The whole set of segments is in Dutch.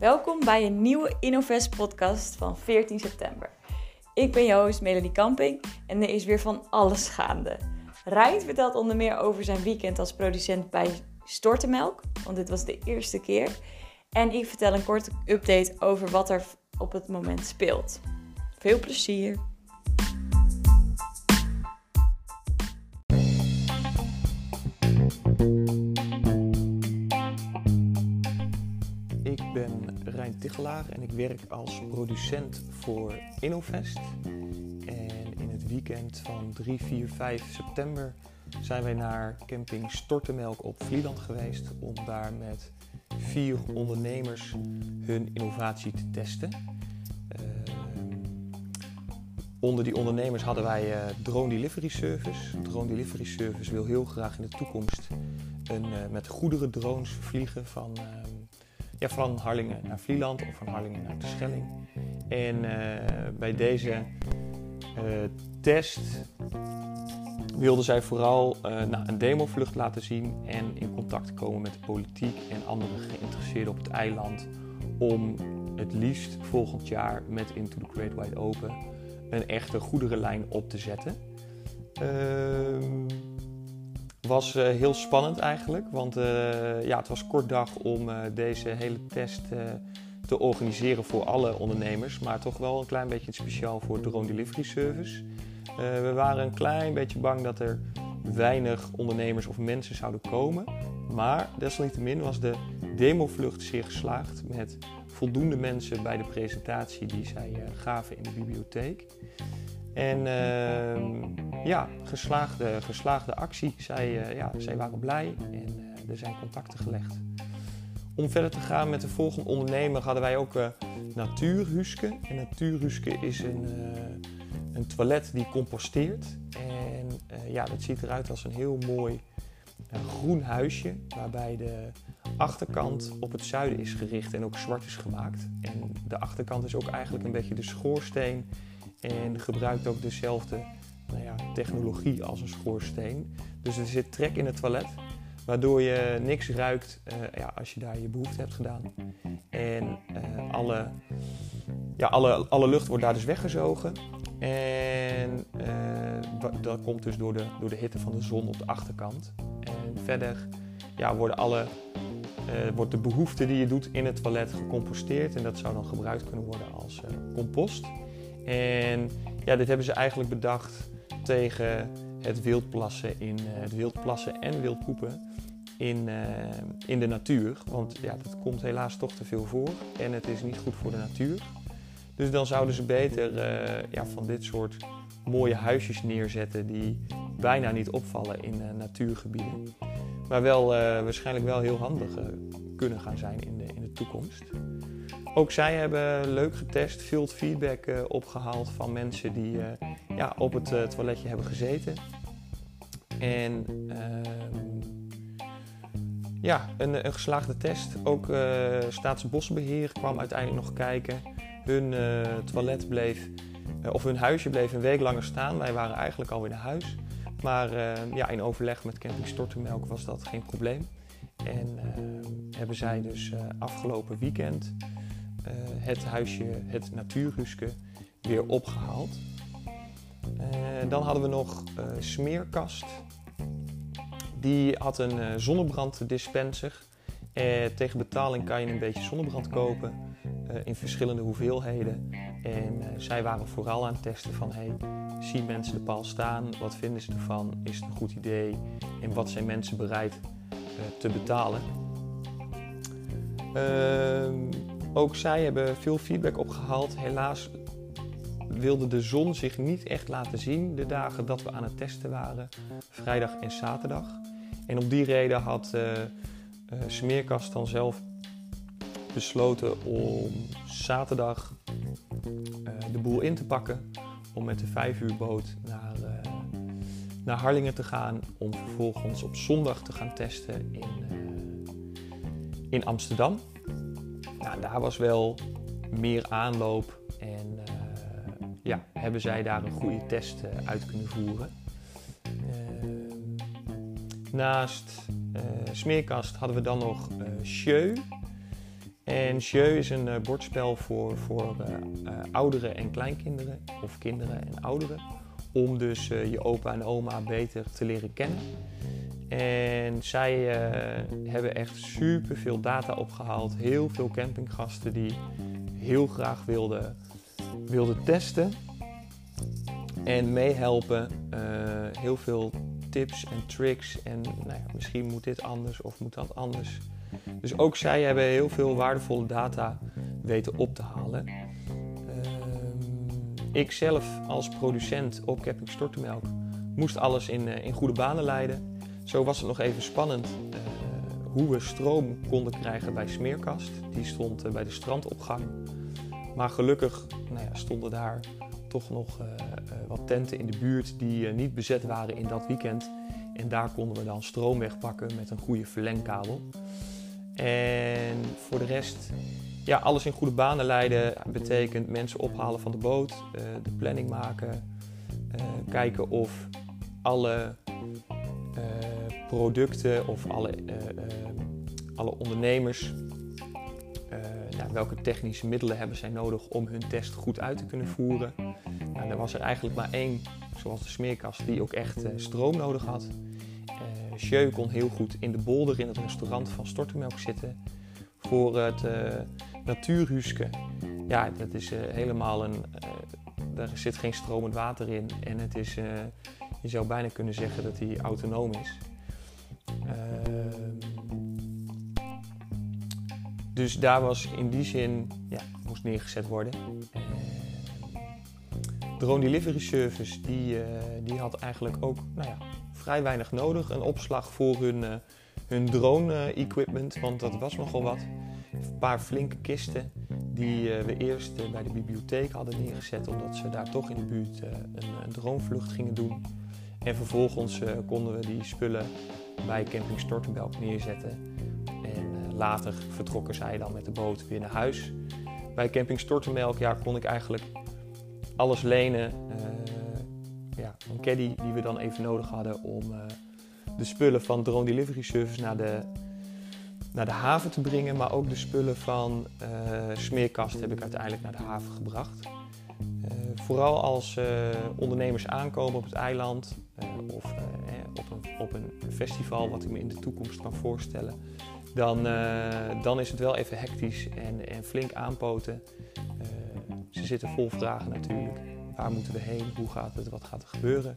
Welkom bij een nieuwe InnoVest podcast van 14 september. Ik ben je host Melanie Kamping en er is weer van alles gaande. Rijn vertelt onder meer over zijn weekend als producent bij Stortemelk, want dit was de eerste keer. En ik vertel een korte update over wat er op het moment speelt. Veel plezier! Tichelaar en ik werk als producent voor InnoVest. En in het weekend van 3, 4, 5 september zijn wij naar camping Stortemelk op Vlieland geweest om daar met vier ondernemers hun innovatie te testen. Ehm, onder die ondernemers hadden wij uh, Drone Delivery Service. Drone Delivery Service wil heel graag in de toekomst een, uh, met goederen drones vliegen van, uh, ja, van Harlingen naar Vlieland of van Harlingen naar Terschelling. En eh, bij deze test wilden zij vooral nou, een demovlucht laten zien en in contact komen met de politiek en andere geïnteresseerden op het eiland om het liefst volgend jaar met Into the Great Wide Open een echte goederenlijn op te zetten. Uh, was uh, heel spannend eigenlijk, want uh, ja, het was kort dag om uh, deze hele test te organiseren voor alle ondernemers, maar toch wel een klein beetje speciaal voor Drone Delivery Service. we waren een klein beetje bang dat er weinig ondernemers of mensen zouden komen, maar desalniettemin was de demovlucht zeer geslaagd met voldoende mensen bij de presentatie die zij gaven in de bibliotheek. En uh, ja, geslaagde, geslaagde actie. Zij, uh, ja, zij waren blij en uh, er zijn contacten gelegd. Om verder te gaan met de volgende ondernemer hadden wij ook Natuurhuske. En Natuurhuske is een, een toilet die composteert. En ja, dat ziet eruit als een heel mooi groen huisje waarbij de achterkant op het zuiden is gericht en ook zwart is gemaakt. En de achterkant is ook eigenlijk een beetje de schoorsteen en gebruikt ook dezelfde nou ja, technologie als een schoorsteen. Dus er zit trek in het toilet, waardoor je niks ruikt uh, ja, als je daar je behoefte hebt gedaan. En uh, alle, ja, alle, alle lucht wordt daar dus weggezogen. En uh, dat komt dus door de, door de hitte van de zon op de achterkant. En verder ja, worden alle wordt de behoefte die je doet in het toilet gecomposteerd. En dat zou dan gebruikt kunnen worden als compost. En ja, dit hebben ze eigenlijk bedacht tegen het wildplassen, in, uh, het wildplassen en wildpoepen in, in de natuur. Want ja, dat komt helaas toch te veel voor en het is niet goed voor de natuur. Dus dan zouden ze beter ja, van dit soort mooie huisjes neerzetten die bijna niet opvallen in natuurgebieden maar wel waarschijnlijk wel heel handig kunnen gaan zijn in de, in de toekomst. Ook zij hebben leuk getest, veel feedback uh, opgehaald van mensen die ja, op het toiletje hebben gezeten. En ehm, ja, een, een, geslaagde test. Ook Staatsbosbeheer kwam uiteindelijk nog kijken. Hun toilet bleef, of hun huisje bleef een week langer staan. Wij waren eigenlijk alweer naar huis. Maar uh, ja, in overleg met Camping Stortemelk was dat geen probleem. En uh, hebben zij dus afgelopen weekend het huisje, het natuurhuske, weer opgehaald. dan hadden we nog Smeerkast. Die had een zonnebranddispenser. tegen betaling kan je een beetje zonnebrand kopen in verschillende hoeveelheden. En zij waren vooral aan het testen van hey, zien mensen de paal staan? Wat vinden ze ervan? Is het een goed idee? En wat zijn mensen bereid te betalen? Uh, ook zij hebben veel feedback opgehaald. Helaas wilde de zon zich niet echt laten zien de dagen dat we aan het testen waren, vrijdag en zaterdag. En om die reden had uh, Smeerkast dan zelf besloten om zaterdag de boel in te pakken om met de vijf uur boot naar, naar Harlingen te gaan. Om vervolgens op zondag te gaan testen in, in Amsterdam. Nou, daar was wel meer aanloop en uh, ja, hebben zij daar een goede test uit kunnen voeren. naast Smeerkast hadden we dan nog Sjeu. En Jeu is een bordspel voor, voor ouderen en kleinkinderen, of kinderen en ouderen, om dus je opa en oma beter te leren kennen. En zij hebben echt super veel data opgehaald, heel veel campinggasten die heel graag wilden, wilden testen en meehelpen. heel veel tips en tricks en nou ja, misschien moet dit anders of moet dat anders. Dus ook zij hebben heel veel waardevolle data weten op te halen. Uh, ik zelf als producent op Camping Stortemelk moest alles in, uh, in goede banen leiden. Zo was het nog even spannend uh, hoe we stroom konden krijgen bij Smeerkast. Die stond eh, bij de strandopgang. Maar gelukkig nou ja, stonden daar toch nog uh, wat tenten in de buurt die niet bezet waren in dat weekend. En daar konden we dan stroom wegpakken met een goede verlengkabel. En voor de rest, ja, alles in goede banen leiden betekent mensen ophalen van de boot, de planning maken, kijken of alle producten of alle, alle ondernemers nou, welke technische middelen hebben zij nodig om hun test goed uit te kunnen voeren. Nou, er was er eigenlijk maar één, zoals de smeerkast, die ook echt stroom nodig had. Uh, kon heel goed in de bolder in het restaurant van Stortemelk zitten. Voor het uh, natuurhuske, ja, dat is helemaal een. daar zit geen stromend water in. En het is, je zou bijna kunnen zeggen dat hij autonoom is. Dus daar was in die zin, ja, moest neergezet worden. Drone Delivery Service, die, uh, die had eigenlijk ook nou ja, vrij weinig nodig. Een opslag voor hun, uh, hun drone-equipment, want dat was nogal wat. Een paar flinke kisten die we eerst bij de bibliotheek hadden neergezet, omdat ze daar toch in de buurt een, een dronevlucht gingen doen. En vervolgens konden we die spullen bij Camping Stortenbelk neerzetten later vertrokken zij dan met de boot weer naar huis. Bij camping Stortenmelk ja, kon ik eigenlijk alles lenen. Uh, ja, een caddy die we dan even nodig hadden om uh, de spullen van Drone Delivery Service naar de, naar de haven te brengen. Maar ook de spullen van uh, Smeerkast heb ik uiteindelijk naar de haven gebracht. vooral als ondernemers aankomen op het eiland of op, een, op een festival, wat ik me in de toekomst kan voorstellen dan, uh, dan is het wel even hectisch en, en flink aanpoten. Uh, ze zitten vol vragen natuurlijk. Waar moeten we heen? Hoe gaat het? Wat gaat er gebeuren?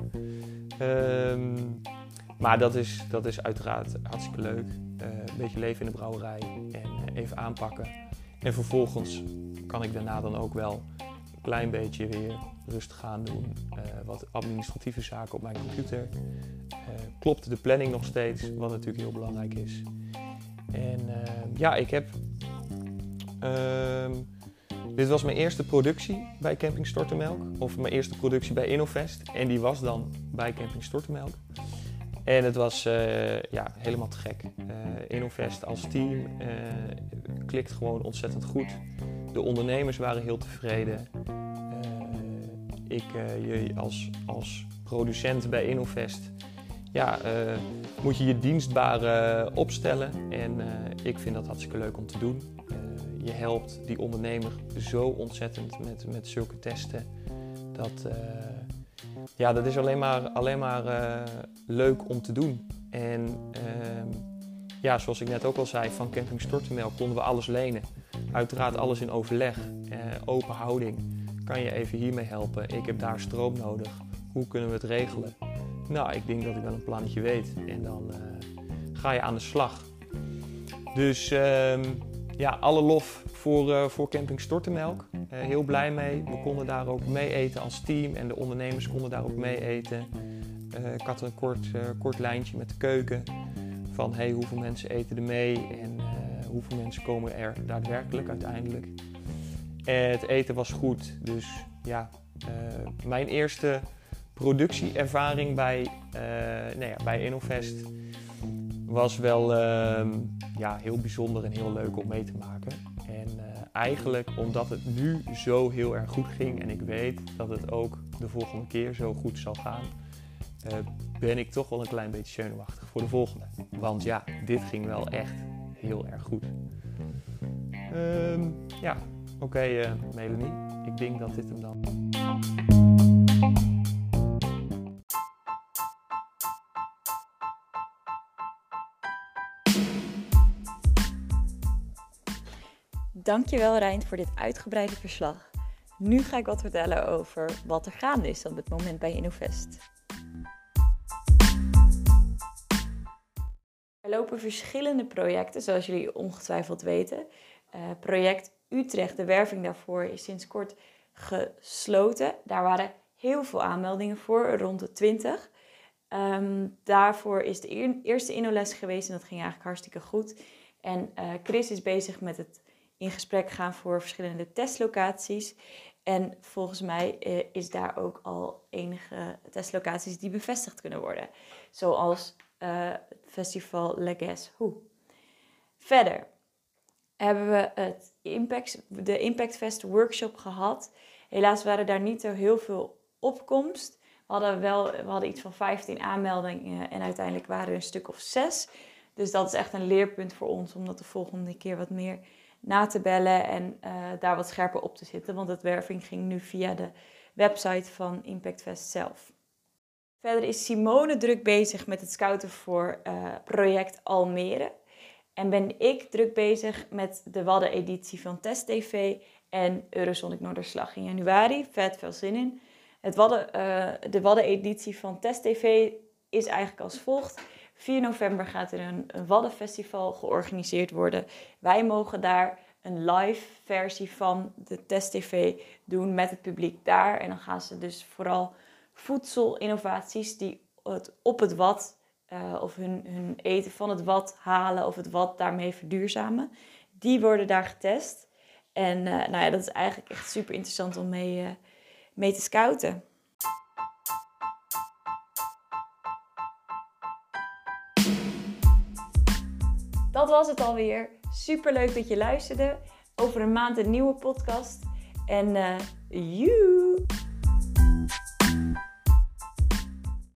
Um, maar dat is, dat is uiteraard hartstikke leuk. Uh, een beetje leven in de brouwerij en even aanpakken. En vervolgens kan ik daarna dan ook wel een klein beetje weer rustig gaan doen. wat administratieve zaken op mijn computer. klopt de planning nog steeds, wat natuurlijk heel belangrijk is. En ehm, ja, ik heb. Uh, dit was mijn eerste productie bij Camping Stortemelk. Of mijn eerste productie bij Innovest. En die was dan bij Camping Stortemelk. En het was uh, ja, helemaal te gek. Uh, Innovest als team uh, klikt gewoon ontzettend goed. De ondernemers waren heel tevreden. ik je als, als producent bij Innovest ja, uh, moet je je dienstbare opstellen. En uh, ik vind dat hartstikke leuk om te doen. Je helpt die ondernemer zo ontzettend met, met zulke testen. Dat, ja, dat is alleen maar, alleen maar leuk om te doen. En ehm, ja, zoals ik net ook al zei, van Camping Stortemel konden we alles lenen. Uiteraard alles in overleg, open houding. Kan je even hiermee helpen? Ik heb daar stroom nodig. Hoe kunnen we het regelen? Nou, ik denk dat ik wel een plannetje weet. En dan uh, ga je aan de slag. Dus uh, ja, alle lof voor, uh, voor Camping Stortemelk. Uh, heel blij mee. We konden daar ook mee eten als team. En de ondernemers konden daar ook mee eten. ik had een kort, kort lijntje met de keuken. Van hey, hoeveel mensen eten er mee? En hoeveel mensen komen er daadwerkelijk uiteindelijk? het eten was goed. Dus ja, mijn eerste productieervaring bij, uh, nou ja, bij Innovest was wel uh, ja, heel bijzonder en heel leuk om mee te maken. En uh, eigenlijk omdat het nu zo heel erg goed ging en ik weet dat het ook de volgende keer zo goed zal gaan, eh, ben ik toch wel een klein beetje zenuwachtig voor de volgende. Want ja, dit ging wel echt heel erg goed. Ehm, ja, oké eh, Melanie. Ik denk dat dit hem dan... Dankjewel Rijn voor dit uitgebreide verslag. Nu ga ik wat vertellen over wat er gaande is op het moment bij Innovest. Er lopen verschillende projecten, zoals jullie ongetwijfeld weten. Uh, project Utrecht, de werving daarvoor, is sinds kort gesloten. Daar waren heel veel aanmeldingen voor, rond de 20. Um, daarvoor is de eerste InnoLes geweest en dat ging eigenlijk hartstikke goed. En uh, Chris is bezig met het in gesprek gaan voor verschillende testlocaties. En volgens mij uh, is daar ook al enige testlocaties die bevestigd kunnen worden. Zoals uh, het festival Le Guess Who. Verder hebben we het Impact, de Impact Fest workshop gehad. Helaas waren daar niet zo heel veel opkomst. We hadden, wel, we hadden iets van 15 aanmeldingen en uiteindelijk waren er een stuk of zes. Dus dat is echt een leerpunt voor ons om dat de volgende keer wat meer na te bellen en uh, daar wat scherper op te zitten. Want het werving ging nu via de website van Impact Fest zelf. Verder is Simone druk bezig met het scouten voor uh, project Almere. En ben ik druk bezig met de Wadden-editie van Test TV en Eurosonic Noorderslag in januari. Vet veel zin in. Het Wadden, uh, de Wadden-editie van Test TV is eigenlijk als volgt. 4 november gaat er een, Waddenfestival georganiseerd worden. Wij mogen daar een live versie van de Test TV doen met het publiek daar. En dan gaan ze dus vooral voedselinnovaties die het op het wat uh, of hun, hun eten van het wat halen of het wat daarmee verduurzamen. Die worden daar getest. En uh, nou ja, dat is eigenlijk echt super interessant om mee, uh, mee te scouten. Dat was het alweer. Super leuk dat je luisterde. Over een maand een nieuwe podcast. En uh, you!